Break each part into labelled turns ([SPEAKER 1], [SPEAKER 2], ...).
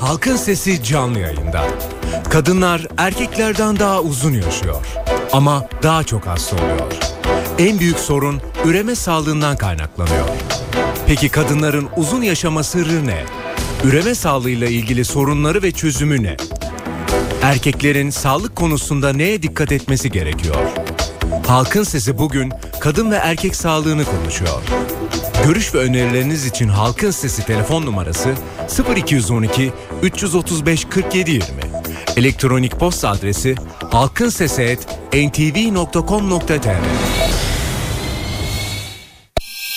[SPEAKER 1] Halkın Sesi canlı yayında. Kadınlar erkeklerden daha uzun yaşıyor. Ama daha çok hasta oluyor. En büyük sorun üreme sağlığından kaynaklanıyor. Peki kadınların uzun yaşama sırrı ne? Üreme sağlığıyla ilgili sorunları ve çözümü ne? Erkeklerin sağlık konusunda neye dikkat etmesi gerekiyor? Halkın Sesi bugün kadın ve erkek sağlığını konuşuyor. Görüş ve önerileriniz için Halkın Sesi telefon numarası 0212 335 47 20. Elektronik posta adresi halkinsesi@ntv.com.tr.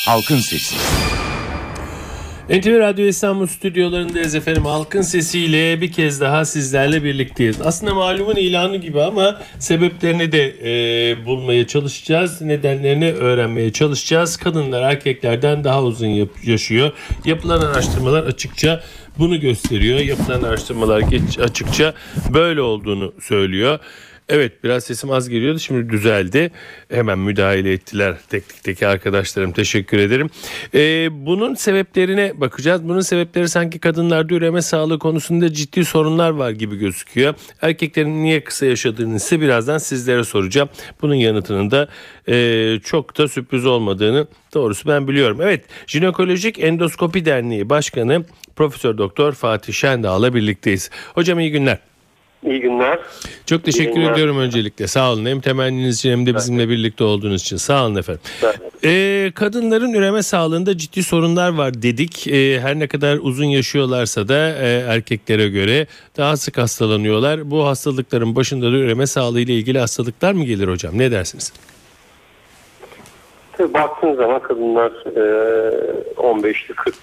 [SPEAKER 2] Halkın Sesi.
[SPEAKER 3] NTV Radyo İstanbul stüdyolarındayız efendim. Halkın sesiyle bir kez daha sizlerle birlikteyiz. Aslında malumun ilanı gibi ama sebeplerini de e, bulmaya çalışacağız. Nedenlerini öğrenmeye çalışacağız. Kadınlar erkeklerden daha uzun yap- yaşıyor. Yapılan araştırmalar açıkça bunu gösteriyor. Yapılan araştırmalar geç, açıkça böyle olduğunu söylüyor. Evet biraz sesim az geliyordu şimdi düzeldi. Hemen müdahale ettiler teknikteki arkadaşlarım teşekkür ederim. Ee, bunun sebeplerine bakacağız. Bunun sebepleri sanki kadınlarda üreme sağlığı konusunda ciddi sorunlar var gibi gözüküyor. Erkeklerin niye kısa yaşadığını ise birazdan sizlere soracağım. Bunun yanıtının da e, çok da sürpriz olmadığını doğrusu ben biliyorum. Evet Jinekolojik Endoskopi Derneği Başkanı Profesör Doktor Fatih Şendağ'la birlikteyiz. Hocam iyi günler.
[SPEAKER 4] İyi günler.
[SPEAKER 3] Çok teşekkür
[SPEAKER 4] günler.
[SPEAKER 3] ediyorum öncelikle. Sağ olun. Hem temenniniz için hem de bizimle birlikte olduğunuz için. Sağ olun efendim. Ee, kadınların üreme sağlığında ciddi sorunlar var dedik. Ee, her ne kadar uzun yaşıyorlarsa da e, erkeklere göre daha sık hastalanıyorlar. Bu hastalıkların başında da üreme sağlığı ile ilgili hastalıklar mı gelir hocam? Ne dersiniz?
[SPEAKER 4] Tabii baktığın zaman kadınlar e, 15 ile 40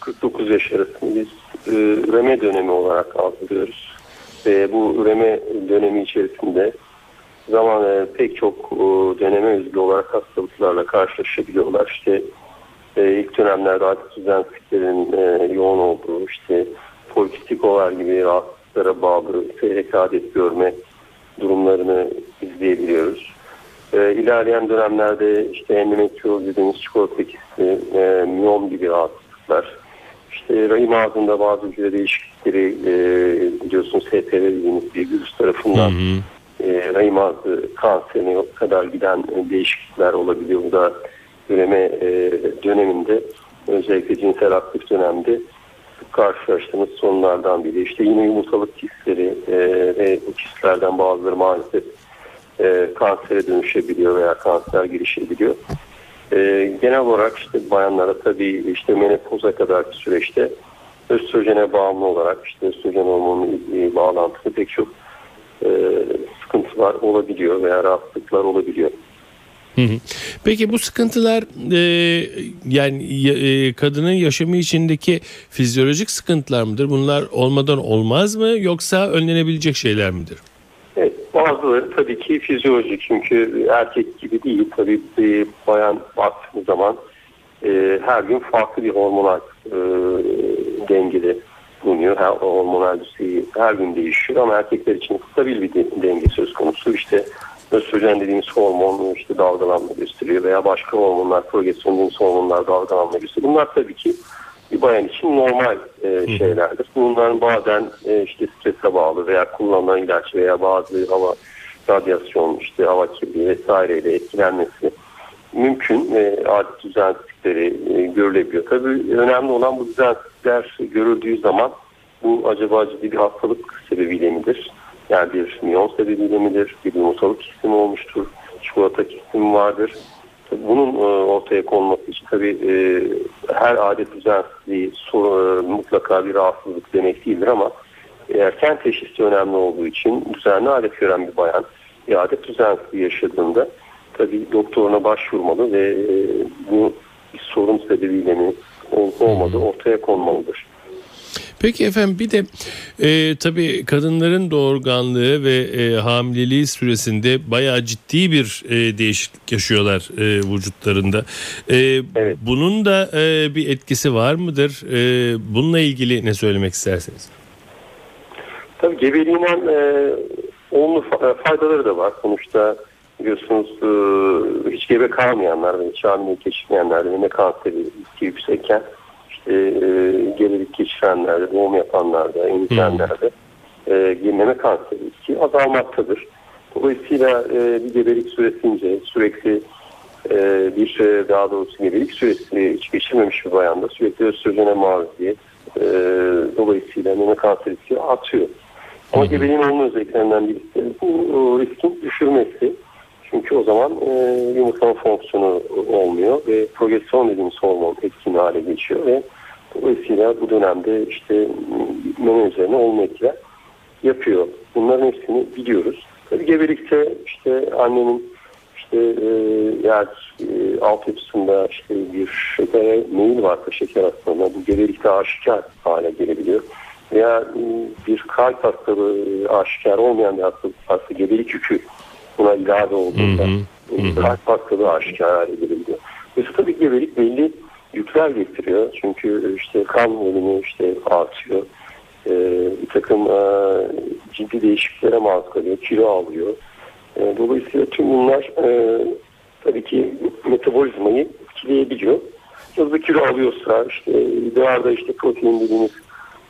[SPEAKER 4] 49 yaş arasında biz e, üreme dönemi olarak algılıyoruz. Ve bu üreme dönemi içerisinde zaman e, pek çok e, döneme özgü olarak hastalıklarla karşılaşabiliyorlar. İşte e, ilk dönemlerde adet düzensizliklerin e, yoğun olduğu işte polikistik ovar gibi rahatsızlıklara bağlı seyrek adet görme durumlarını izleyebiliyoruz. E, ilerleyen dönemlerde işte endometriyoz dediğimiz çikolata kisti, e, miyom gibi rahatsızlıklar, işte rahim ağzında bazı hücre değişiklikleri e, biliyorsunuz HPV dediğimiz bir virüs tarafından e, rahim ağzı kanserine kadar giden e, değişiklikler olabiliyor. Bu da üreme e, döneminde özellikle cinsel aktif dönemde karşılaştığımız sorunlardan biri. İşte yine yumurtalık kistleri e, ve bu kistlerden bazıları maalesef e, kansere dönüşebiliyor veya kanser girişebiliyor. E, genel olarak işte bayanlara tabii işte menopoza kadarki süreçte östrojene bağımlı olarak işte östrojen hormonu e, bağlantılı pek çok e, sıkıntılar olabiliyor veya rahatsızlıklar olabiliyor.
[SPEAKER 3] Peki bu sıkıntılar e, yani ya- e, kadının yaşamı içindeki fizyolojik sıkıntılar mıdır? Bunlar olmadan olmaz mı yoksa önlenebilecek şeyler midir?
[SPEAKER 4] Bazıları tabii ki fizyolojik çünkü erkek gibi değil. Tabii bir bayan baktığınız zaman e, her gün farklı bir hormonal e, dengede bulunuyor. Her, hormonal düzeyi her gün değişiyor ama erkekler için stabil bir de- denge söz konusu. İşte östrojen dediğimiz hormon işte dalgalanma gösteriyor veya başka hormonlar, progesteron dediğimiz hormonlar dalgalanma gösteriyor. Bunlar tabii ki bir bayan için normal e, şeylerdir. Bunların bazen e, işte strese bağlı veya kullanılan ilaç veya bazı hava radyasyon, işte hava kirliliği vesaireyle etkilenmesi mümkün ve adet düzensizlikleri e, görülebiliyor. Tabii önemli olan bu düzensizlikler görüldüğü zaman bu acaba ciddi bir hastalık sebebiyle midir? Yani bir miyon sebebiyle midir? Bir yumurtalık kistim olmuştur? Çikolata kistim vardır? Bunun e, ortaya konması için tabii e, her adet düzensizliği so- e, mutlaka bir rahatsızlık demek değildir ama erken teşhisi önemli olduğu için düzenli adet gören bir bayan bir adet düzensizliği yaşadığında tabii doktoruna başvurmalı ve e, bu sorun sebebiyle mi olup olmadığı ortaya konmalıdır.
[SPEAKER 3] Peki efendim bir de e, tabii kadınların doğurganlığı ve e, hamileliği süresinde bayağı ciddi bir e, değişiklik yaşıyorlar e, vücutlarında. E,
[SPEAKER 4] Evet.
[SPEAKER 3] Bunun da e, bir etkisi var mıdır? E, bununla ilgili ne söylemek istersiniz?
[SPEAKER 4] Tabii gebeliğinden e, olumlu e, faydaları da var. Sonuçta biliyorsunuz e, hiç gebe kalmayanlar ve hiç hamilelik geçirmeyenler ve ne kanseri riski yüksekken işte e, gebelik geçirenlerde, doğum yapanlarda, emzirenlerde e, meme kanseri riski azalmaktadır. Dolayısıyla bir gebelik süresince sürekli bir daha doğrusu gebelik süresi hiç geçirmemiş bir bayanda sürekli östrojene maruziyet e, dolayısıyla meme kanseri riski artıyor. Ama gebeliğin olma özelliklerinden birisi bu e, riskin düşürmesi. Çünkü o zaman e, yumurtlama fonksiyonu olmuyor ve progesteron dediğimiz hormon etkin hale geçiyor ve dolayısıyla bu dönemde işte meme üzerine olumlu etkiler yapıyor. Bunların hepsini biliyoruz. Tabii gebelikte işte annenin işte e, eğer e, altyapısında işte bir şekere meyil varsa şeker hastalığına bu gebelikte aşikar hale gelebiliyor. Veya e, bir kalp hastalığı e, aşikar olmayan bir hastalık varsa gebelik yükü buna ilave olduğunda e, kalp hastalığı aşikar hale gelebiliyor. Ve tabii gebelik belli yükler getiriyor. Çünkü işte kan volümü işte artıyor. E, bir takım e, ciddi değişikliklere maruz kalıyor. Kilo alıyor. E, dolayısıyla tüm bunlar e, tabii ki metabolizmayı etkileyebiliyor. Hızlı kilo alıyorsa işte idrarda işte protein dediğimiz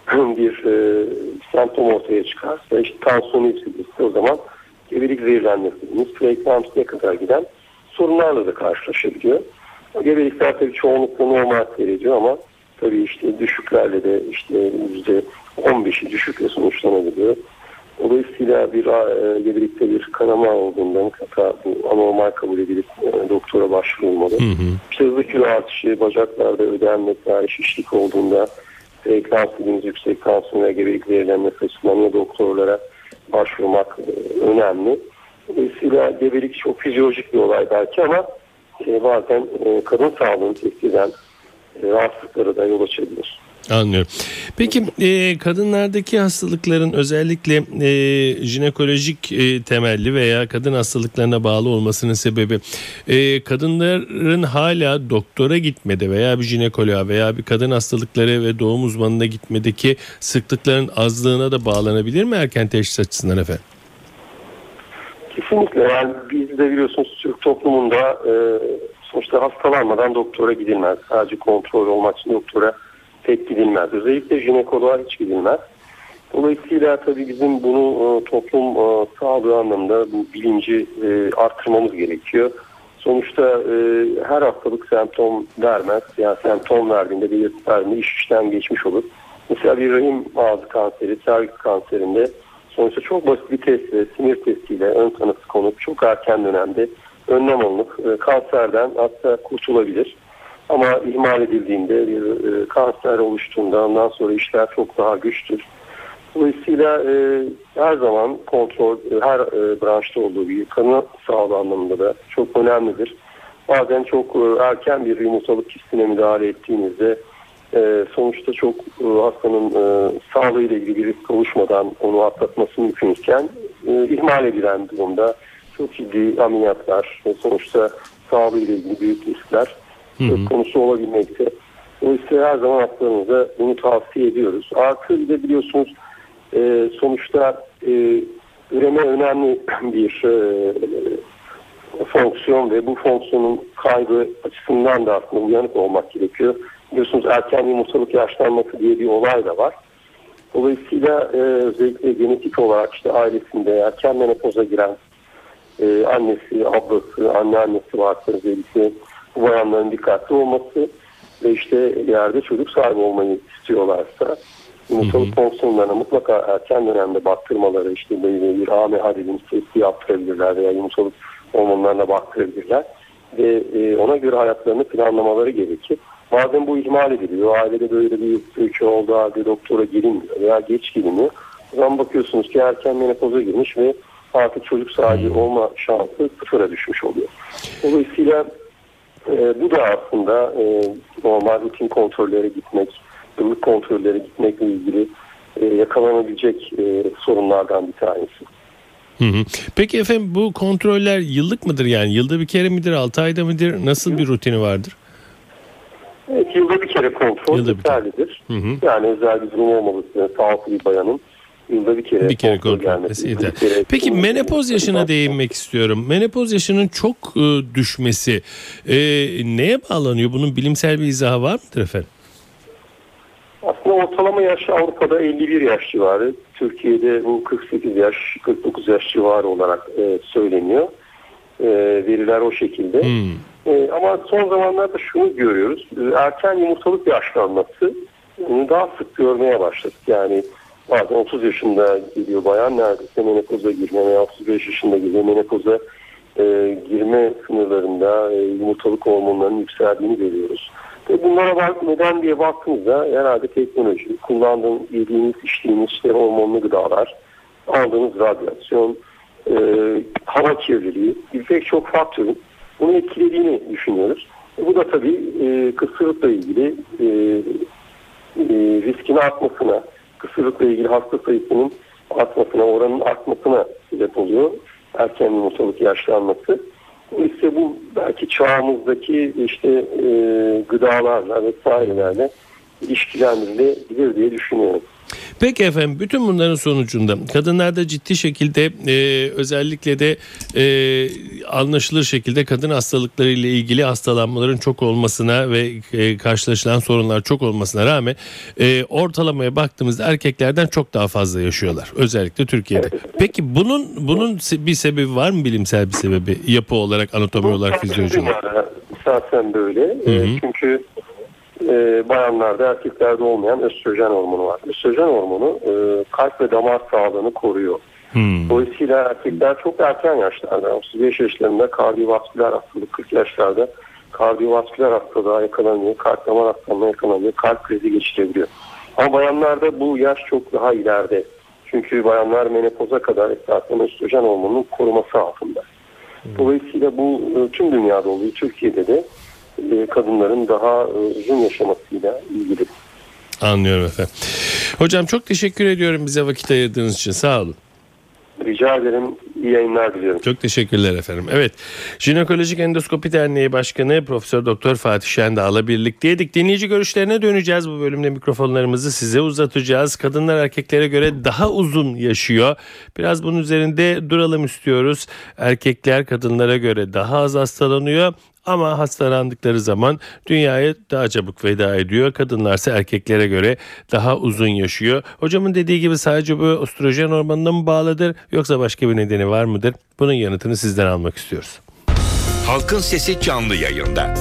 [SPEAKER 4] bir e, semptom ortaya çıkarsa işte tansiyon yükselirse o zaman gebelik zehirlenmesi dediğimiz preeklamsiye kadar giden sorunlarla da karşılaşabiliyor. Gebelikler tabii çoğunlukla normal seyrediyor ama tabii işte düşüklerle de işte yüzde 15'i düşükle sonuçlanabiliyor. Dolayısıyla bir e, gebelikte bir kanama olduğunda mutlaka bu anormal kabul edilip e, doktora başvurulmalı. İşte hızlı kilo artışı, bacaklarda ödem vesaire şişlik olduğunda preeklams dediğimiz yüksek tansiyon ve gebelik açısından ya doktorlara başvurmak e, önemli. Dolayısıyla gebelik çok fizyolojik bir olay belki ama e, bazen e, kadın sağlığını tehdit eden rahatsızlıklara da yol açabilir.
[SPEAKER 3] Anlıyorum. Peki e, kadınlardaki hastalıkların özellikle e, jinekolojik e, temelli veya kadın hastalıklarına bağlı olmasının sebebi e, kadınların hala doktora gitmede veya bir jinekoloğa veya bir kadın hastalıkları ve doğum uzmanına gitmedeki sıklıkların azlığına da bağlanabilir mi erken teşhis açısından efendim?
[SPEAKER 4] Kesinlikle yani biz de biliyorsunuz Türk toplumunda e, sonuçta hastalanmadan doktora gidilmez. Sadece kontrol olmak için doktora pek gidilmez. Özellikle jinekoloğa hiç gidilmez. Dolayısıyla tabii bizim bunu e, toplum e, sağlığı anlamında bu bilinci e, arttırmamız gerekiyor. Sonuçta her hastalık semptom vermez. Yani semptom verdiğinde belirti verdiğinde iş işten geçmiş olur. Mesela bir rahim ağzı kanseri, servis kanserinde sonuçta çok basit bir testle, sinir testiyle ön tanısı konup çok erken dönemde önlem alınıp kanserden hatta kurtulabilir. Ama ihmal edildiğinde bir e, kanser oluştuğunda ondan sonra işler çok daha güçtür. Dolayısıyla e, her zaman kontrol e, her e, branşta olduğu gibi kanı sağlığı anlamında da çok önemlidir. Bazen çok e, erken bir yumurtalık kistine müdahale ettiğinizde e, sonuçta çok e, hastanın e, sağlığıyla ilgili bir risk oluşmadan onu atlatması mümkünken e, ihmal edilen durumda çok ciddi ameliyatlar ve sonuçta sağlığıyla ilgili büyük riskler söz konusu olabilmekte. Dolayısıyla her zaman hastalarımıza bunu tavsiye ediyoruz. Artı bir de biliyorsunuz e, sonuçta e, üreme önemli bir e, fonksiyon ve bu fonksiyonun kaybı açısından da aslında uyanık olmak gerekiyor. Biliyorsunuz erken yumurtalık yaşlanması diye bir olay da var. Dolayısıyla e, özellikle genetik olarak işte ailesinde erken menopoza giren e, annesi, ablası, anneannesi varsa özellikle bayanların dikkatli olması ve işte ileride çocuk sahibi olmayı istiyorlarsa yumurtalık fonksiyonlarına mutlaka erken dönemde baktırmaları işte bir AMH dediğimiz testi yaptırabilirler veya yumurtalık hormonlarına baktırabilirler ve e, ona göre hayatlarını planlamaları gerekir. Bazen bu ihmal ediliyor. Ailede böyle bir öykü olduğu halde doktora gelinmiyor veya geç geliniyor. O zaman bakıyorsunuz ki erken menopoza girmiş ve artık çocuk sahibi olma şansı sıfıra düşmüş oluyor. Dolayısıyla e, bu da aslında e, normal rutin kontrollere gitmek, yıllık kontrollere gitmekle ilgili e, yakalanabilecek e, sorunlardan bir tanesi.
[SPEAKER 3] Hı hı. Peki efendim bu kontroller yıllık mıdır yani yılda bir kere midir 6 ayda mıdır nasıl bir rutini vardır?
[SPEAKER 4] Evet, yılda bir kere kontrol yeterlidir. Yani özel bir durum olmaması, sağlıklı bir bayanın yılda bir kere,
[SPEAKER 3] Bir kere
[SPEAKER 4] kontrol gelmesi,
[SPEAKER 3] yeter.
[SPEAKER 4] kere-
[SPEAKER 3] Peki menopoz yaşına değinmek istiyorum. Menopoz yaşının çok e, düşmesi e, neye bağlanıyor? Bunun bilimsel bir izahı var mıdır efendim?
[SPEAKER 4] ortalama yaş Avrupa'da 51 yaş civarı. Türkiye'de bu 48 yaş, 49 yaş civarı olarak e, söyleniyor. E, veriler o şekilde.
[SPEAKER 3] Hmm.
[SPEAKER 4] E, ama son zamanlarda şunu görüyoruz. E, erken yumurtalık yaşlanması bunu daha sık görmeye başladık. Yani bazen 30 yaşında geliyor bayan neredeyse menopoza girme veya 35 yaşında geliyor menopoza e, girme sınırlarında e, yumurtalık hormonlarının yükseldiğini görüyoruz. Ve bunlara bak, neden diye baktığımızda herhalde teknoloji, kullandığımız, yediğimiz, içtiğimiz işte hormonlu gıdalar, aldığımız radyasyon, e, hava kirliliği pek çok faktörün bunu etkilediğini düşünüyoruz. E, bu da tabii e, kısırlıkla ilgili e, e, riskin artmasına, kısırlıkla ilgili hasta sayısının artmasına, oranın artmasına sebep oluyor. Erken yumurtalık yaşlanması. İşte bu belki çağımızdaki işte e, gıdalarla vesairelerle ilişkilendirilebilir diye düşünüyorum.
[SPEAKER 3] Peki efendim bütün bunların sonucunda kadınlarda ciddi şekilde e, özellikle de e, anlaşılır şekilde kadın hastalıkları ile ilgili hastalanmaların çok olmasına ve e, karşılaşılan sorunlar çok olmasına rağmen e, ortalamaya baktığımızda erkeklerden çok daha fazla yaşıyorlar. Özellikle Türkiye'de. Peki bunun bunun bir sebebi var mı bilimsel bir sebebi yapı olarak anatomi olarak fizyoloji olarak?
[SPEAKER 4] Zaten böyle.
[SPEAKER 3] Hı hı.
[SPEAKER 4] E, çünkü e, bayanlarda erkeklerde olmayan östrojen hormonu var. Östrojen hormonu e, kalp ve damar sağlığını koruyor.
[SPEAKER 3] Hmm.
[SPEAKER 4] Dolayısıyla erkekler çok erken yaşlarda 35 yaşlarında kardiyovasküler hastalık 40 yaşlarda kardiyovasküler hastalığa yakalanıyor. Kalp damar hastalığına yakalanıyor. Kalp krizi geçirebiliyor. Ama bayanlarda bu yaş çok daha ileride. Çünkü bayanlar menopoza kadar esasen östrojen hormonunun koruması altında. Dolayısıyla bu e, tüm dünyada oluyor. Türkiye'de de e, kadınların daha e, uzun yaşamasıyla ilgili.
[SPEAKER 3] Anlıyorum efendim. Hocam çok teşekkür ediyorum bize vakit ayırdığınız için. Sağ olun.
[SPEAKER 4] Rica ederim. İyi yayınlar diliyorum.
[SPEAKER 3] Çok teşekkürler efendim. Evet. Jinekolojik Endoskopi Derneği Başkanı Profesör Doktor Fatih Şendağ'la birlikteydik. Dinleyici görüşlerine döneceğiz. Bu bölümde mikrofonlarımızı size uzatacağız. Kadınlar erkeklere göre daha uzun yaşıyor. Biraz bunun üzerinde duralım istiyoruz. Erkekler kadınlara göre daha az hastalanıyor. Ama hastalandıkları zaman dünyaya daha çabuk veda ediyor. Kadınlarsa erkeklere göre daha uzun yaşıyor. Hocamın dediği gibi sadece bu östrojen hormonuna mı bağlıdır yoksa başka bir nedeni var mıdır? Bunun yanıtını sizden almak istiyoruz.
[SPEAKER 2] Halkın Sesi canlı yayında.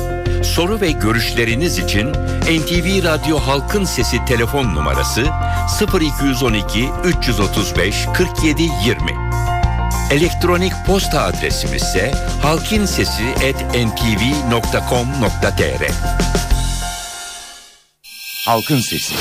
[SPEAKER 2] Soru ve görüşleriniz için NTV Radyo Halkın Sesi telefon numarası 0212 335 47 20. Elektronik posta adresimiz ise halkinsesi@ntv.com.tr. Halkın Sesi.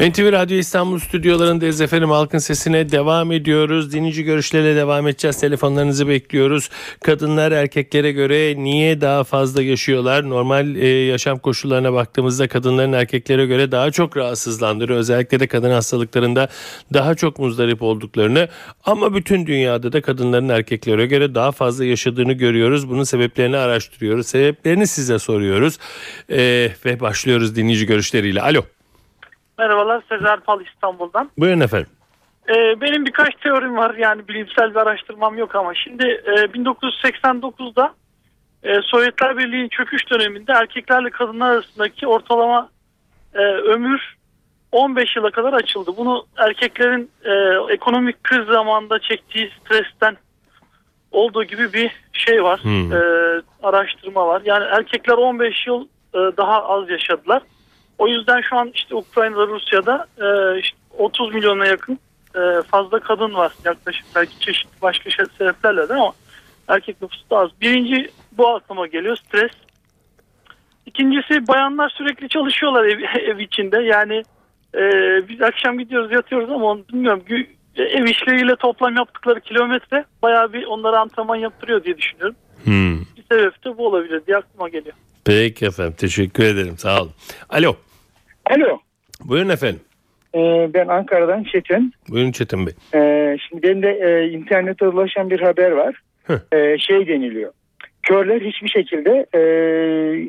[SPEAKER 3] NTV Radyo İstanbul stüdyolarındayız efendim. Halkın sesine devam ediyoruz. Dinleyici görüşlerle devam edeceğiz. Telefonlarınızı bekliyoruz. Kadınlar erkeklere göre niye daha fazla yaşıyorlar? Normal e, yaşam koşullarına baktığımızda kadınların erkeklere göre daha çok rahatsızlandırıyor. Özellikle de kadın hastalıklarında daha çok muzdarip olduklarını ama bütün dünyada da kadınların erkeklere göre daha fazla yaşadığını görüyoruz. Bunun sebeplerini araştırıyoruz. Sebeplerini size soruyoruz. E, ve başlıyoruz dinleyici görüşleriyle. Alo.
[SPEAKER 5] Merhabalar Sezer Pal İstanbul'dan.
[SPEAKER 3] Buyurun efendim.
[SPEAKER 5] Ee, benim birkaç teorim var yani bilimsel bir araştırmam yok ama şimdi e, 1989'da e, Sovyetler Birliği'nin çöküş döneminde erkeklerle kadınlar arasındaki ortalama e, ömür 15 yıla kadar açıldı. Bunu erkeklerin e, ekonomik kriz zamanında çektiği stresten olduğu gibi bir şey var.
[SPEAKER 3] Hmm.
[SPEAKER 5] E, araştırma var. Yani erkekler 15 yıl e, daha az yaşadılar. O yüzden şu an işte Ukrayna'da Rusya'da e, işte 30 milyona yakın e, fazla kadın var yaklaşık belki çeşitli başka şey- sebeplerle de ama erkek nüfusu da az. Birinci bu aklıma geliyor stres. İkincisi bayanlar sürekli çalışıyorlar ev, ev içinde yani e, biz akşam gidiyoruz yatıyoruz ama onu bilmiyorum gü- ev işleriyle toplam yaptıkları kilometre bayağı bir onlara antrenman yaptırıyor diye düşünüyorum.
[SPEAKER 3] Hmm.
[SPEAKER 5] Bir sebep de bu olabilir diye aklıma geliyor.
[SPEAKER 3] Peki efendim teşekkür ederim sağ olun. Alo
[SPEAKER 6] Alo.
[SPEAKER 3] buyurun efendim.
[SPEAKER 6] Ee, ben Ankara'dan Çetin.
[SPEAKER 3] Buyurun Çetin Bey.
[SPEAKER 6] Ee, şimdi benim de e, internette dolaşan bir haber var. Ee, şey deniliyor. Körler hiçbir şekilde e,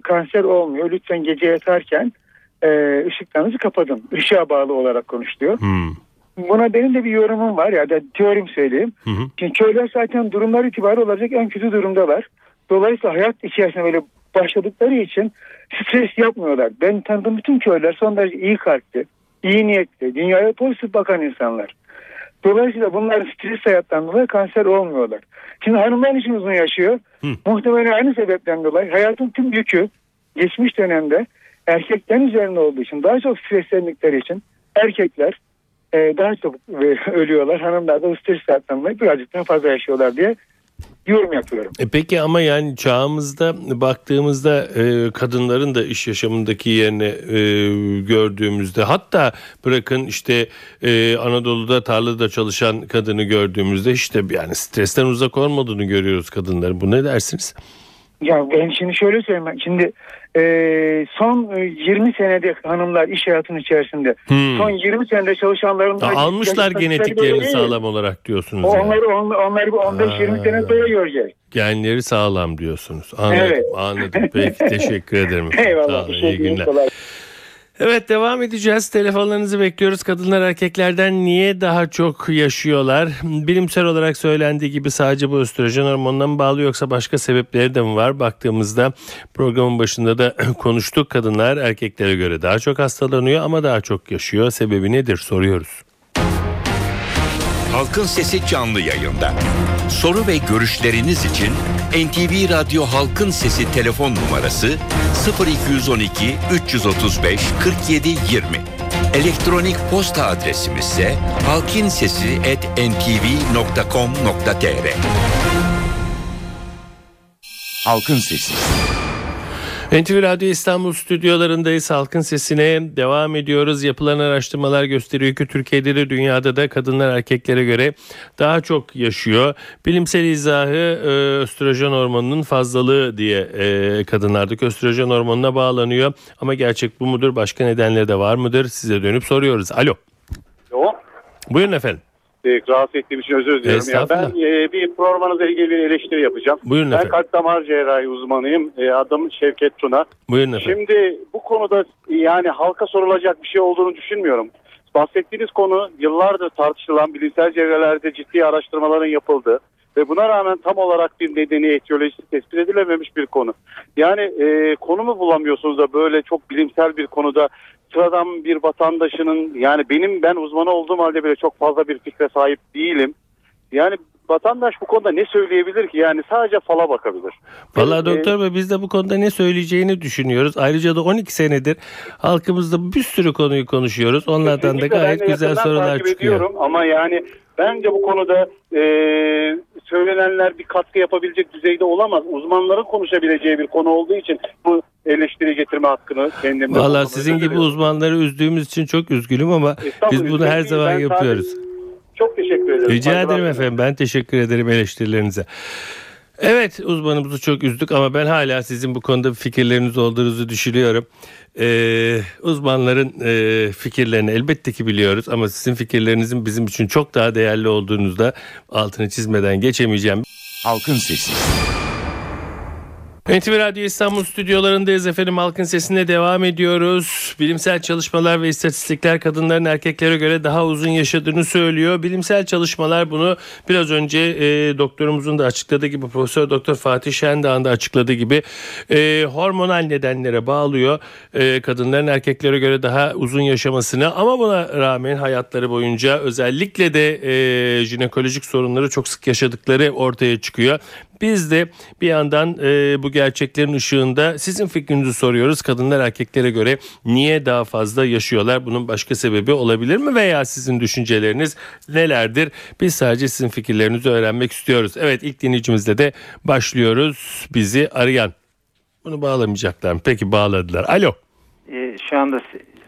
[SPEAKER 6] kanser olmuyor. Lütfen gece yatarken e, ışıklarınızı kapatın. Işığa bağlı olarak konuşuluyor.
[SPEAKER 3] Hmm.
[SPEAKER 6] Buna benim de bir yorumum var ya da teorim söyleyeyim.
[SPEAKER 3] Hı hı.
[SPEAKER 6] Şimdi köyler zaten durumlar itibariyle olacak en kötü durumdalar. Dolayısıyla hayat içerisinde böyle başladıkları için stres yapmıyorlar. Ben tanıdığım bütün köyler son derece iyi kalpli, iyi niyetli, dünyaya pozitif bakan insanlar. Dolayısıyla bunlar stres hayattan dolayı kanser olmuyorlar. Şimdi hanımlar için uzun yaşıyor. Muhtemelen aynı sebepten dolayı hayatın tüm yükü geçmiş dönemde erkeklerin üzerinde olduğu için daha çok streslendikleri için erkekler e, daha çok e, ölüyorlar. Hanımlar da stres hayattan dolayı birazcık daha fazla yaşıyorlar diye yorum yapıyorum.
[SPEAKER 3] E peki ama yani çağımızda baktığımızda e, kadınların da iş yaşamındaki yerini e, gördüğümüzde hatta bırakın işte e, Anadolu'da tarlada çalışan kadını gördüğümüzde işte yani stresten uzak olmadığını görüyoruz kadınların. Bu ne dersiniz?
[SPEAKER 6] Ya ben şimdi şöyle söyleyeyim. Şimdi e, son e, 20 senede hanımlar iş hayatının içerisinde
[SPEAKER 3] Hmm.
[SPEAKER 6] son 20 senede çalışanların
[SPEAKER 3] Ha, almışlar genetiklerini sağlam olarak diyorsunuz. yani.
[SPEAKER 6] Onları on- onları bir 15-20 sene sonra göreceğiz.
[SPEAKER 3] Genleri sağlam diyorsunuz. Anladım.
[SPEAKER 6] Evet.
[SPEAKER 3] Anladım. Peki teşekkür ederim. Sağ
[SPEAKER 6] Eyvallah.
[SPEAKER 3] olun,
[SPEAKER 6] bir şey
[SPEAKER 3] iyi günler.
[SPEAKER 6] kolay.
[SPEAKER 3] Evet devam edeceğiz. Telefonlarınızı bekliyoruz. Kadınlar erkeklerden niye daha çok yaşıyorlar? Bilimsel olarak söylendiği gibi sadece bu östrojen hormonuna mı bağlı yoksa başka sebepleri de mi var? Baktığımızda programın başında da konuştuk. Kadınlar erkeklere göre daha çok hastalanıyor ama daha çok yaşıyor. Sebebi nedir soruyoruz.
[SPEAKER 2] Halkın Sesi canlı yayında. Soru ve görüşleriniz için NTV Radyo Halkın Sesi telefon numarası 0212 335 47 20. Elektronik posta adresimiz ise halkinsesi@ntv.com.tr. Halkın Sesi.
[SPEAKER 3] NTV Radyo İstanbul stüdyolarındayız. Halkın sesine devam ediyoruz. Yapılan araştırmalar gösteriyor ki Türkiye'de de dünyada da kadınlar erkeklere göre daha çok yaşıyor. Bilimsel izahı e, östrojen hormonunun fazlalığı diye e, kadınlardaki östrojen hormonuna bağlanıyor. Ama gerçek bu mudur? Başka nedenleri de var mıdır? Size dönüp soruyoruz. Alo.
[SPEAKER 7] O
[SPEAKER 3] Buyurun efendim.
[SPEAKER 7] E, rahatsız ettiğim için özür diliyorum. Ya ben e, bir programınızla ilgili bir eleştiri yapacağım.
[SPEAKER 3] Buyurun
[SPEAKER 7] ben
[SPEAKER 3] efendim.
[SPEAKER 7] kalp damar cerrahi uzmanıyım. E, adım Şevket Tuna.
[SPEAKER 3] Buyurun efendim.
[SPEAKER 7] Şimdi bu konuda yani halka sorulacak bir şey olduğunu düşünmüyorum. Bahsettiğiniz konu yıllardır tartışılan bilimsel çevrelerde ciddi araştırmaların yapıldığı ve buna rağmen tam olarak bir nedeni etiyolojisi tespit edilememiş bir konu. Yani e, konu mu bulamıyorsunuz da böyle çok bilimsel bir konuda sıradan bir vatandaşının yani benim ben uzmanı olduğum halde bile çok fazla bir fikre sahip değilim. Yani vatandaş bu konuda ne söyleyebilir ki? Yani sadece fala bakabilir.
[SPEAKER 3] Vallahi
[SPEAKER 7] E,
[SPEAKER 3] doktor bey biz de bu konuda ne söyleyeceğini düşünüyoruz. Ayrıca da 12 senedir halkımızda bir sürü konuyu konuşuyoruz. Onlardan da gayet güzel sorular çıkıyor.
[SPEAKER 7] ama yani bence bu konuda e, söylenenler bir katkı yapabilecek düzeyde olamaz. Uzmanların konuşabileceği bir konu olduğu için bu eleştiri getirme hakkını kendimde
[SPEAKER 3] Vallahi
[SPEAKER 7] buldum.
[SPEAKER 3] sizin gibi
[SPEAKER 7] diliyorum.
[SPEAKER 3] uzmanları üzdüğümüz için çok üzgünüm ama
[SPEAKER 7] Estağfurullah,
[SPEAKER 3] biz bunu her zaman yapıyoruz.
[SPEAKER 7] Çok teşekkür ederim.
[SPEAKER 3] Rica
[SPEAKER 7] Saygılar
[SPEAKER 3] ederim efendim. Ben teşekkür ederim eleştirilerinize. Evet uzmanımızı çok üzdük ama ben hala sizin bu konuda fikirleriniz olduğunuzu düşünüyorum. Ee, uzmanların e, fikirlerini elbette ki biliyoruz ama sizin fikirlerinizin bizim için çok daha değerli olduğunuzu da altını çizmeden geçemeyeceğim.
[SPEAKER 2] Halkın Sesi.
[SPEAKER 3] NTV Radyo İstanbul stüdyolarındayız efendim. Halkın sesine devam ediyoruz. Bilimsel çalışmalar ve istatistikler kadınların erkeklere göre daha uzun yaşadığını söylüyor. Bilimsel çalışmalar bunu biraz önce e, doktorumuzun da açıkladığı gibi Profesör Doktor Fatih Şendağ'ın da açıkladığı gibi e, hormonal nedenlere bağlıyor. E, kadınların erkeklere göre daha uzun yaşamasını ama buna rağmen hayatları boyunca özellikle de e, jinekolojik sorunları çok sık yaşadıkları ortaya çıkıyor. Biz de bir yandan e, bu gerçeklerin ışığında sizin fikrinizi soruyoruz. Kadınlar erkeklere göre niye daha fazla yaşıyorlar? Bunun başka sebebi olabilir mi? Veya sizin düşünceleriniz nelerdir? Biz sadece sizin fikirlerinizi öğrenmek istiyoruz. Evet ilk dinleyicimizle de başlıyoruz. Bizi arayan. Bunu bağlamayacaklar mı? Peki bağladılar. Alo.
[SPEAKER 8] Ee, şu anda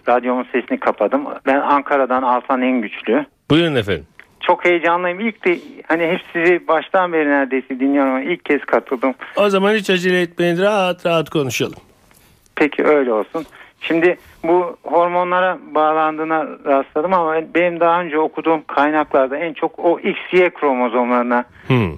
[SPEAKER 8] radyomun sesini kapadım. Ben Ankara'dan Altan en güçlü.
[SPEAKER 3] Buyurun efendim.
[SPEAKER 8] Çok heyecanlıyım. İlk de hani hep sizi baştan beri neredeyse dinliyorum ama ilk kez katıldım.
[SPEAKER 3] O zaman hiç acele etmeyin. Rahat rahat konuşalım.
[SPEAKER 8] Peki öyle olsun. Şimdi bu hormonlara bağlandığına rastladım ama benim daha önce okuduğum kaynaklarda en çok o XY kromozomlarına
[SPEAKER 3] Hmm.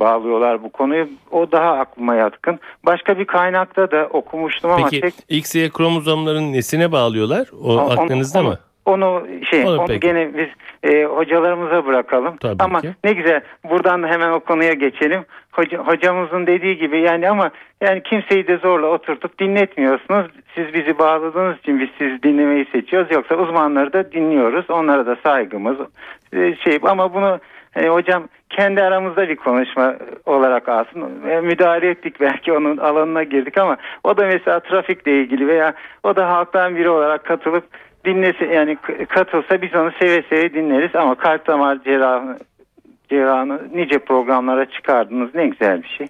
[SPEAKER 8] bağlıyorlar bu konuyu. O daha aklıma yatkın. Başka bir kaynakta da okumuştum ama
[SPEAKER 3] Peki
[SPEAKER 8] tek
[SPEAKER 3] XY kromozomların nesine bağlıyorlar? O
[SPEAKER 8] Onu-
[SPEAKER 3] aklınızda
[SPEAKER 8] onu-
[SPEAKER 3] mı?
[SPEAKER 8] Onu şey
[SPEAKER 3] Olur,
[SPEAKER 8] onu
[SPEAKER 3] peki.
[SPEAKER 8] gene biz e, hocalarımıza bırakalım.
[SPEAKER 3] Tabii
[SPEAKER 8] ama
[SPEAKER 3] ki.
[SPEAKER 8] ne güzel buradan da hemen o konuya geçelim. Hoca, hocamızın dediği gibi yani ama yani kimseyi de zorla oturtup dinletmiyorsunuz. Siz bizi bağladığınız için biz sizi dinlemeyi seçiyoruz. Yoksa uzmanları da dinliyoruz. Onlara da saygımız e, şey ama bunu e, hocam kendi aramızda bir konuşma olarak alsın. E, müdahale ettik belki onun alanına girdik ama o da mesela trafikle ilgili veya o da halktan biri olarak katılıp dinlese yani katılsa biz onu seve seve dinleriz ama kalp damar cerrahı cerrahını nice programlara çıkardınız ne güzel bir şey.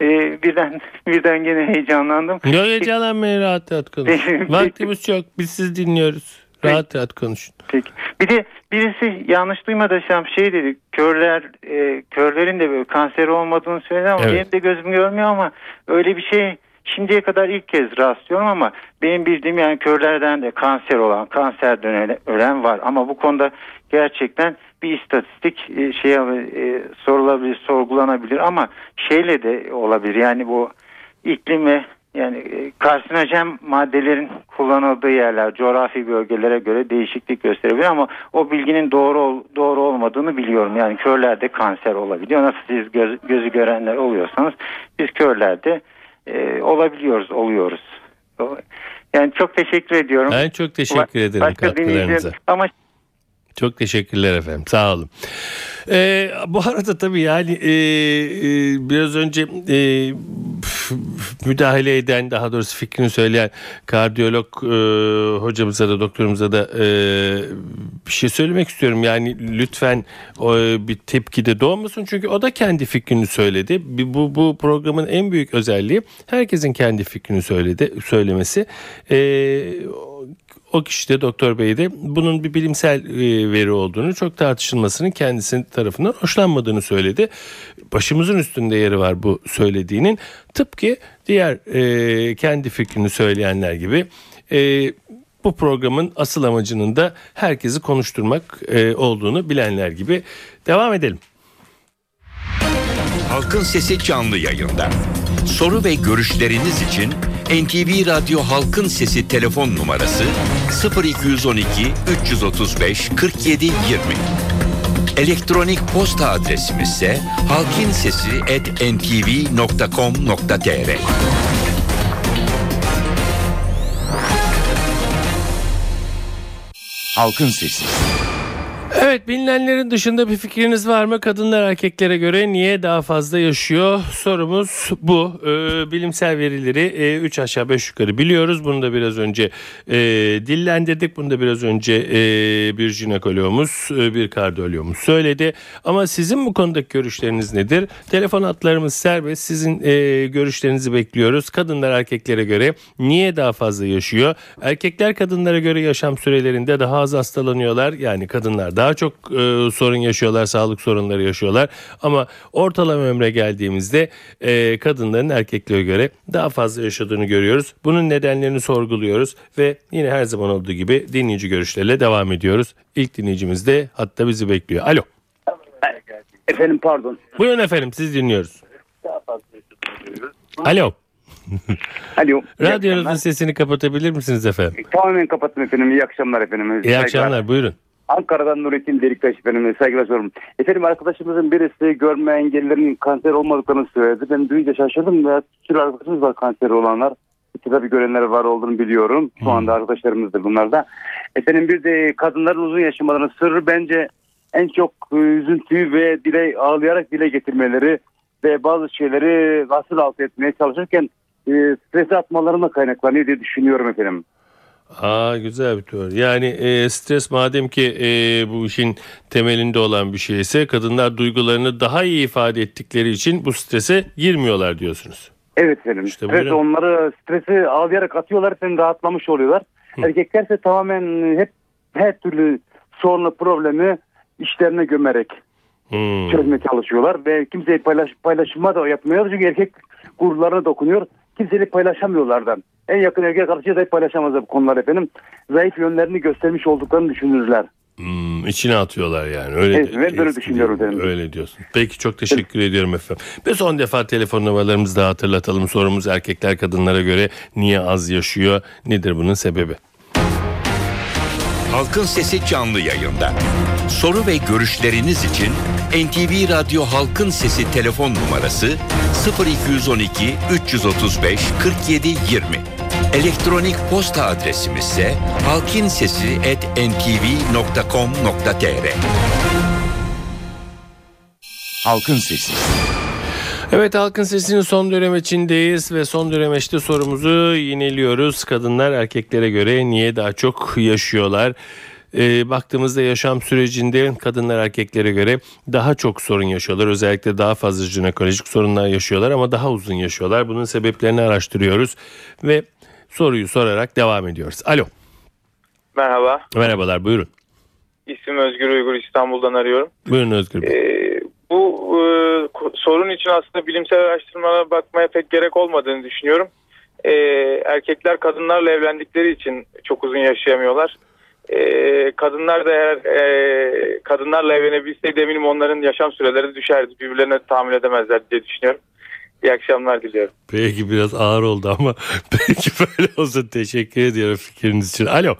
[SPEAKER 8] E, birden birden gene heyecanlandım.
[SPEAKER 3] Yok heyecanlanmayın rahat rahat konuşun.
[SPEAKER 8] Peki.
[SPEAKER 3] Vaktimiz çok. Biz siz dinliyoruz. Rahat rahat konuşun.
[SPEAKER 8] Peki. Bir de birisi yanlış duymadıysam şey dedi. Körler e, körlerin de böyle kanser olmadığını söyledi ama
[SPEAKER 3] Evet.
[SPEAKER 8] benim de gözüm görmüyor ama öyle bir şey şimdiye kadar ilk kez rastlıyorum ama benim bildiğim yani körlerden de kanser olan, kanserden öle- ölen var ama bu konuda gerçekten bir istatistik şey sorulabilir, sorgulanabilir ama şeyle de olabilir. Yani bu iklim ve yani e, karsinojen maddelerin kullanıldığı yerler coğrafi bölgelere göre değişiklik gösterebilir ama o bilginin doğru doğru olmadığını biliyorum. Yani körlerde kanser olabiliyor. Nasıl siz göz, gözü görenler oluyorsanız biz körlerde e, olabiliyoruz, oluyoruz. Yani çok teşekkür ediyorum.
[SPEAKER 3] Ben çok teşekkür ederim
[SPEAKER 8] Başka
[SPEAKER 3] katkılarınıza.
[SPEAKER 8] Ama
[SPEAKER 3] Çok teşekkürler efendim. Sağ olun. Ee, bu arada tabii yani e, e, biraz önce e, müdahale eden daha doğrusu fikrini söyleyen kardiyolog e, hocamıza da doktorumuza da e, bir şey söylemek istiyorum. Yani lütfen o, bir tepkide doğmasın çünkü o da kendi fikrini söyledi. Bu, bu programın en büyük özelliği herkesin kendi fikrini söyledi söylemesi. E, o kişi de doktor bey de bunun bir bilimsel e, veri olduğunu çok tartışılmasının kendisinin tarafından hoşlanmadığını söyledi. Başımızın üstünde yeri var bu söylediğinin. Tıpkı diğer e, kendi fikrini söyleyenler gibi e, bu programın asıl amacının da herkesi konuşturmak olduğunu bilenler gibi devam edelim.
[SPEAKER 2] Halkın Sesi canlı yayında. Soru ve görüşleriniz için NTV Radyo Halkın Sesi telefon numarası 0212 335 47 20. Elektronik posta adresimiz ise halkinsesi@ntv.com.tr.
[SPEAKER 9] Halkın Sesi.
[SPEAKER 3] Evet bilinenlerin dışında bir fikriniz var mı? Kadınlar erkeklere göre niye daha fazla yaşıyor? Sorumuz bu. Ee, bilimsel verileri 3 aşağı 5 yukarı biliyoruz. Bunu da biraz önce e, dillendirdik. Bunu da biraz önce e, bir jinekologumuz, e, bir kardiyologumuz söyledi. Ama sizin bu konudaki görüşleriniz nedir? Telefon hatlarımız serbest. Sizin e, görüşlerinizi bekliyoruz. Kadınlar erkeklere göre niye daha fazla yaşıyor? Erkekler kadınlara göre yaşam sürelerinde daha az hastalanıyorlar. Yani kadınlar daha çok e, sorun yaşıyorlar, sağlık sorunları yaşıyorlar. Ama ortalama ömre geldiğimizde e, kadınların erkeklere göre daha fazla yaşadığını görüyoruz. Bunun nedenlerini sorguluyoruz ve yine her zaman olduğu gibi dinleyici görüşlerle devam ediyoruz. İlk dinleyicimiz de hatta bizi bekliyor. Alo.
[SPEAKER 10] Efendim pardon.
[SPEAKER 3] Buyurun efendim siz dinliyoruz. Alo.
[SPEAKER 10] Alo.
[SPEAKER 3] Radyonuzun sesini kapatabilir misiniz efendim?
[SPEAKER 10] Tamamen kapattım efendim. İyi akşamlar efendim.
[SPEAKER 3] İyi akşamlar buyurun.
[SPEAKER 10] Ankara'dan Nurettin Deliktaş efendim. Saygılar sorum. Efendim arkadaşımızın birisi görme engellilerin kanser olmadıklarını söyledi. Ben duyunca şaşırdım. Ve sürü arkadaşımız var kanser olanlar. Tabii görenler var olduğunu biliyorum. Şu anda arkadaşlarımızdır bunlar da. Efendim bir de kadınların uzun yaşamalarının sırrı bence en çok e, üzüntüyü ve dile ağlayarak dile getirmeleri ve bazı şeyleri asıl alt etmeye çalışırken e, strese atmalarına kaynaklanıyor diye düşünüyorum efendim.
[SPEAKER 3] Aa güzel bir teori. Yani e, stres madem ki e, bu işin temelinde olan bir şeyse kadınlar duygularını daha iyi ifade ettikleri için bu strese girmiyorlar diyorsunuz.
[SPEAKER 10] Evet efendim.
[SPEAKER 3] İşte
[SPEAKER 10] Stres
[SPEAKER 3] buyurun.
[SPEAKER 10] onları stresi ağlayarak atıyorlar hem rahatlamış oluyorlar. Erkeklerse tamamen hep her türlü sorunu problemi işlerine gömerek
[SPEAKER 3] Hmm.
[SPEAKER 10] çözmeye çalışıyorlar ve kimseyi paylaş, paylaşma da yapmıyorlar çünkü erkek gururlarına dokunuyor. Kimseyle paylaşamıyorlar da. En yakın erkek arkadaşı da paylaşamazlar bu konular efendim. Zayıf yönlerini göstermiş olduklarını düşünürler.
[SPEAKER 3] Hmm, içine atıyorlar yani. Öyle
[SPEAKER 10] Evet, ben böyle düşünüyorum efendim.
[SPEAKER 3] Öyle diyorsun. Peki çok teşekkür ediyorum efendim. Ve son defa telefon numaralarımızı da hatırlatalım. Sorumuz erkekler kadınlara göre niye az yaşıyor? Nedir bunun sebebi?
[SPEAKER 2] Halkın Sesi canlı yayında. Soru ve görüşleriniz için NTV Radyo Halkın Sesi telefon numarası 0212 335 47 20. Elektronik posta adresimiz ise halkinsesi@ntv.com.tr.
[SPEAKER 9] Halkın Sesi.
[SPEAKER 3] Evet Halkın Sesi'nin son dönemeçindeyiz ve son dönemeçte sorumuzu yineliyoruz. Kadınlar erkeklere göre niye daha çok yaşıyorlar? Ee, baktığımızda yaşam sürecinde kadınlar erkeklere göre daha çok sorun yaşıyorlar. Özellikle daha fazla jinekolojik sorunlar yaşıyorlar ama daha uzun yaşıyorlar. Bunun sebeplerini araştırıyoruz ve soruyu sorarak devam ediyoruz. Alo.
[SPEAKER 11] Merhaba.
[SPEAKER 3] Merhabalar buyurun.
[SPEAKER 11] İsmim Özgür Uygur İstanbul'dan arıyorum.
[SPEAKER 3] Buyurun Özgür Bey.
[SPEAKER 11] Ee, bu e, sorun için aslında bilimsel araştırmalara bakmaya pek gerek olmadığını düşünüyorum. Ee, erkekler kadınlarla evlendikleri için çok uzun yaşayamıyorlar. Ee, kadınlar da eğer e, kadınlarla evlenebilseydi eminim onların yaşam süreleri düşerdi. Birbirlerine tahammül edemezler diye düşünüyorum. İyi akşamlar diliyorum.
[SPEAKER 3] Peki biraz ağır oldu ama peki böyle olsun. Teşekkür ediyorum fikriniz için. Alo.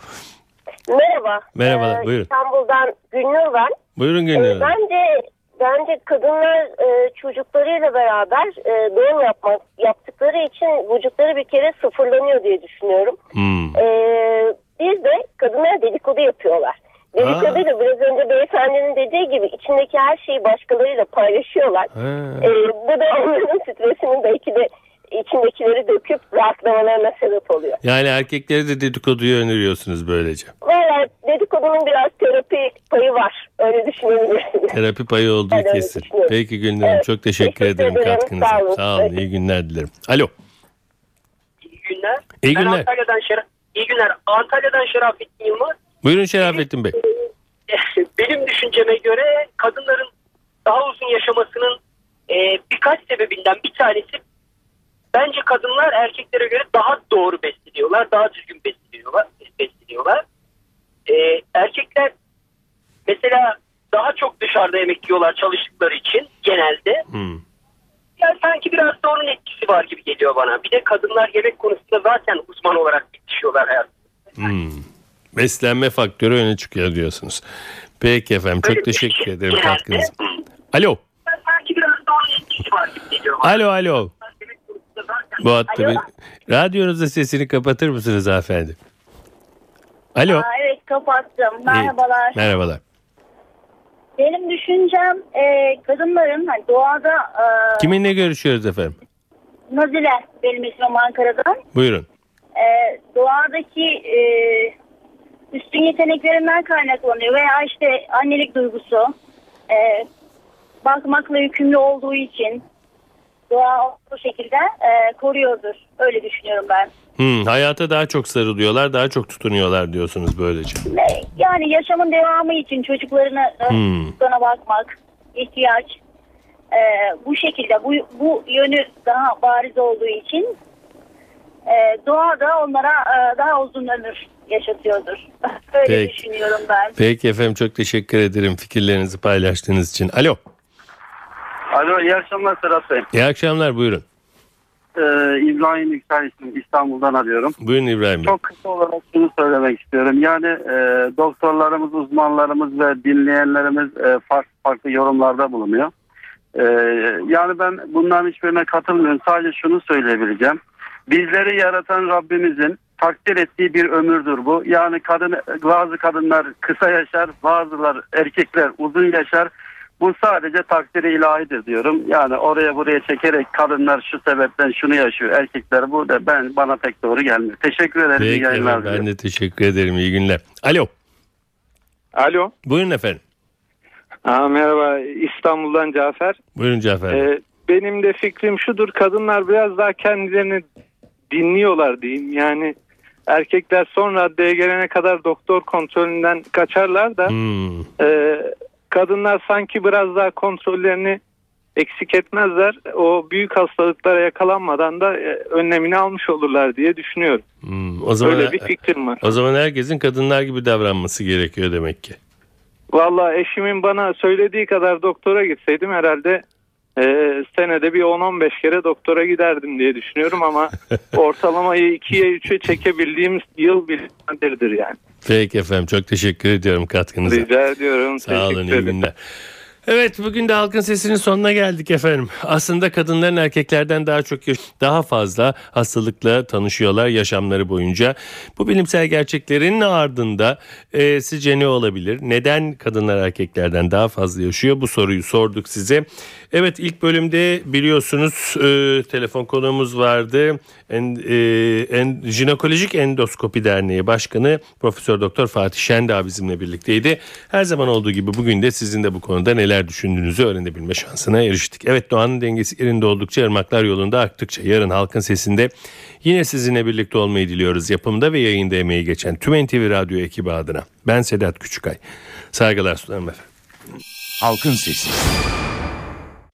[SPEAKER 12] Merhaba.
[SPEAKER 3] Merhabalar,
[SPEAKER 12] Ee,
[SPEAKER 3] buyurun.
[SPEAKER 12] İstanbul'dan Gülnur ben.
[SPEAKER 3] Buyurun
[SPEAKER 12] Ee,
[SPEAKER 3] Gönül Hanım.
[SPEAKER 12] bence bence kadınlar e, çocuklarıyla beraber e, doğum yapmak yaptıkları için vücutları bir kere sıfırlanıyor diye düşünüyorum.
[SPEAKER 3] Hmm.
[SPEAKER 12] Ee, bir de kadınlar dedikodu yapıyorlar. Dedikoduyla biraz önce beyefendinin dediği gibi içindeki her şeyi başkalarıyla paylaşıyorlar. Ee, bu da onların stresinin belki de içindekileri döküp rahatlamalarına sebep oluyor.
[SPEAKER 3] Yani erkekleri de dedikoduyu öneriyorsunuz böylece.
[SPEAKER 12] Valla dedikodunun biraz terapi payı var. Öyle düşünebilirsiniz.
[SPEAKER 3] Terapi payı olduğu
[SPEAKER 12] Ben
[SPEAKER 3] kesin. Peki Hanım
[SPEAKER 12] Evet,
[SPEAKER 3] çok teşekkür,
[SPEAKER 12] teşekkür
[SPEAKER 3] ederim
[SPEAKER 12] ederim.
[SPEAKER 3] katkınıza.
[SPEAKER 12] Sağ olun.
[SPEAKER 3] Sağ olun. İyi günler dilerim. Alo.
[SPEAKER 13] İyi günler.
[SPEAKER 3] İyi
[SPEAKER 13] Ben
[SPEAKER 3] günler.
[SPEAKER 13] Antalya'dan Şeraf. İyi günler. Antalya'dan Şerafettin Yılmaz.
[SPEAKER 3] Buyurun Şerafettin Bey.
[SPEAKER 13] Benim düşünceme göre kadınların daha uzun yaşamasının e, birkaç sebebinden bir tanesi bence kadınlar erkeklere göre daha doğru besleniyorlar, daha düzgün besleniyorlar. besleniyorlar. E, erkekler mesela daha çok dışarıda yemek yiyorlar çalıştıkları için genelde.
[SPEAKER 3] Hmm.
[SPEAKER 13] Yani sanki biraz da onun etkisi var gibi geliyor bana. Bir de kadınlar yemek konusunda zaten uzman olarak yetişiyorlar hayat.
[SPEAKER 3] Hmm. Beslenme faktörü öne çıkıyor diyorsunuz. Peki efendim çok
[SPEAKER 13] Öyle
[SPEAKER 3] teşekkür
[SPEAKER 13] şey.
[SPEAKER 3] ederim katkınız. Alo.
[SPEAKER 13] Sanki biraz da onun etkisi var gibi geliyor bana.
[SPEAKER 3] Alo alo. Bu hattı bir... Radyonuzda sesini kapatır mısınız hanımefendi? Alo.
[SPEAKER 14] Aa, evet kapattım. Merhabalar.
[SPEAKER 3] İyi. Merhabalar.
[SPEAKER 14] Benim düşüncem e, kadınların hani doğada e,
[SPEAKER 3] Kiminle görüşüyoruz efendim?
[SPEAKER 14] Nazile benim ismim Ankara'dan.
[SPEAKER 3] Buyurun.
[SPEAKER 14] E, doğadaki e, üstün yeteneklerinden kaynaklanıyor veya işte annelik duygusu e, bakmakla yükümlü olduğu için doğa bu şekilde e, koruyordur. Öyle düşünüyorum ben.
[SPEAKER 3] Hmm, hayata daha çok sarılıyorlar, daha çok tutunuyorlar diyorsunuz böylece.
[SPEAKER 14] Yani yaşamın devamı için çocuklarına e,
[SPEAKER 3] Hmm.
[SPEAKER 14] çocuklarına bakmak, ihtiyaç e, bu şekilde bu, bu yönü daha bariz olduğu için e, doğa da onlara e, daha uzun ömür yaşatıyordur. Öyle
[SPEAKER 3] Peki.
[SPEAKER 14] düşünüyorum ben.
[SPEAKER 3] Peki efendim çok teşekkür ederim fikirlerinizi paylaştığınız için. Alo.
[SPEAKER 10] Alo iyi akşamlar Serhat Bey.
[SPEAKER 3] İyi akşamlar buyurun.
[SPEAKER 10] Ee, İbrahim Yüksel. İstanbul'dan arıyorum.
[SPEAKER 3] Buyurun İbrahim Bey.
[SPEAKER 10] Çok kısa olarak şunu söylemek istiyorum. Yani e, doktorlarımız, uzmanlarımız ve dinleyenlerimiz e, farklı farklı yorumlarda bulunuyor. E, yani ben bunların hiçbirine katılmıyorum. Sadece şunu söyleyebileceğim. Bizleri yaratan Rabbimizin takdir ettiği bir ömürdür bu. Yani kadın bazı kadınlar kısa yaşar, bazılar erkekler uzun yaşar. Bu sadece takdiri ilahidir diyorum. Yani oraya buraya çekerek kadınlar şu sebepten şunu yaşıyor, erkekler bu da ben bana pek doğru gelmiyor. Teşekkür ederim. İyi
[SPEAKER 3] Peki
[SPEAKER 10] yayınlar
[SPEAKER 3] efendim, ben
[SPEAKER 10] diliyorum.
[SPEAKER 3] de teşekkür ederim. İyi günler. Alo.
[SPEAKER 11] Alo.
[SPEAKER 3] Buyurun efendim.
[SPEAKER 11] Aa, merhaba İstanbul'dan Cafer.
[SPEAKER 3] Buyurun Cafer.
[SPEAKER 11] Ee, benim de fikrim şudur kadınlar biraz daha kendilerini dinliyorlar diyeyim. Yani erkekler son raddeye gelene kadar doktor kontrolünden kaçarlar da
[SPEAKER 3] Hmm.
[SPEAKER 11] e, kadınlar sanki biraz daha kontrollerini eksik etmezler. O büyük hastalıklara yakalanmadan da e, önlemini almış olurlar diye düşünüyorum.
[SPEAKER 3] Hmm. O zaman
[SPEAKER 11] Öyle bir fikrim var.
[SPEAKER 3] O zaman herkesin kadınlar gibi davranması gerekiyor demek ki.
[SPEAKER 11] Vallahi eşimin bana söylediği kadar doktora gitseydim herhalde
[SPEAKER 15] Ee, senede bir 10-15 kere doktora giderdim diye düşünüyorum ama ortalamayı 2'ye 3'e çekebildiğimiz yıl bir nadirdir yani.
[SPEAKER 3] Peki efendim çok teşekkür ediyorum katkınıza.
[SPEAKER 15] Rica ediyorum.
[SPEAKER 3] Sağ olun iyi günler. Evet bugün de halkın sesinin sonuna geldik efendim. Aslında kadınların erkeklerden daha çok daha fazla hastalıkla tanışıyorlar yaşamları boyunca. Bu bilimsel gerçeklerin ardında e, sizce ne olabilir? Neden kadınlar erkeklerden daha fazla yaşıyor? Bu soruyu sorduk size. Evet ilk bölümde biliyorsunuz e, telefon konuğumuz vardı. En, e, en, Jinekolojik Endoskopi Derneği Başkanı Profesör Doktor Fatih Şendağ bizimle birlikteydi. Her zaman olduğu gibi bugün de sizin de bu konuda neler düşündüğünüzü öğrenebilme şansına eriştik. Evet doğanın dengesi yerinde oldukça ırmaklar yolunda aktıkça yarın halkın sesinde yine sizinle birlikte olmayı diliyoruz. Yapımda ve yayında emeği geçen Tüm NTV Radyo ekibi adına. Ben Sedat Küçükay. Saygılar sunarım efendim.
[SPEAKER 9] Halkın Sesi.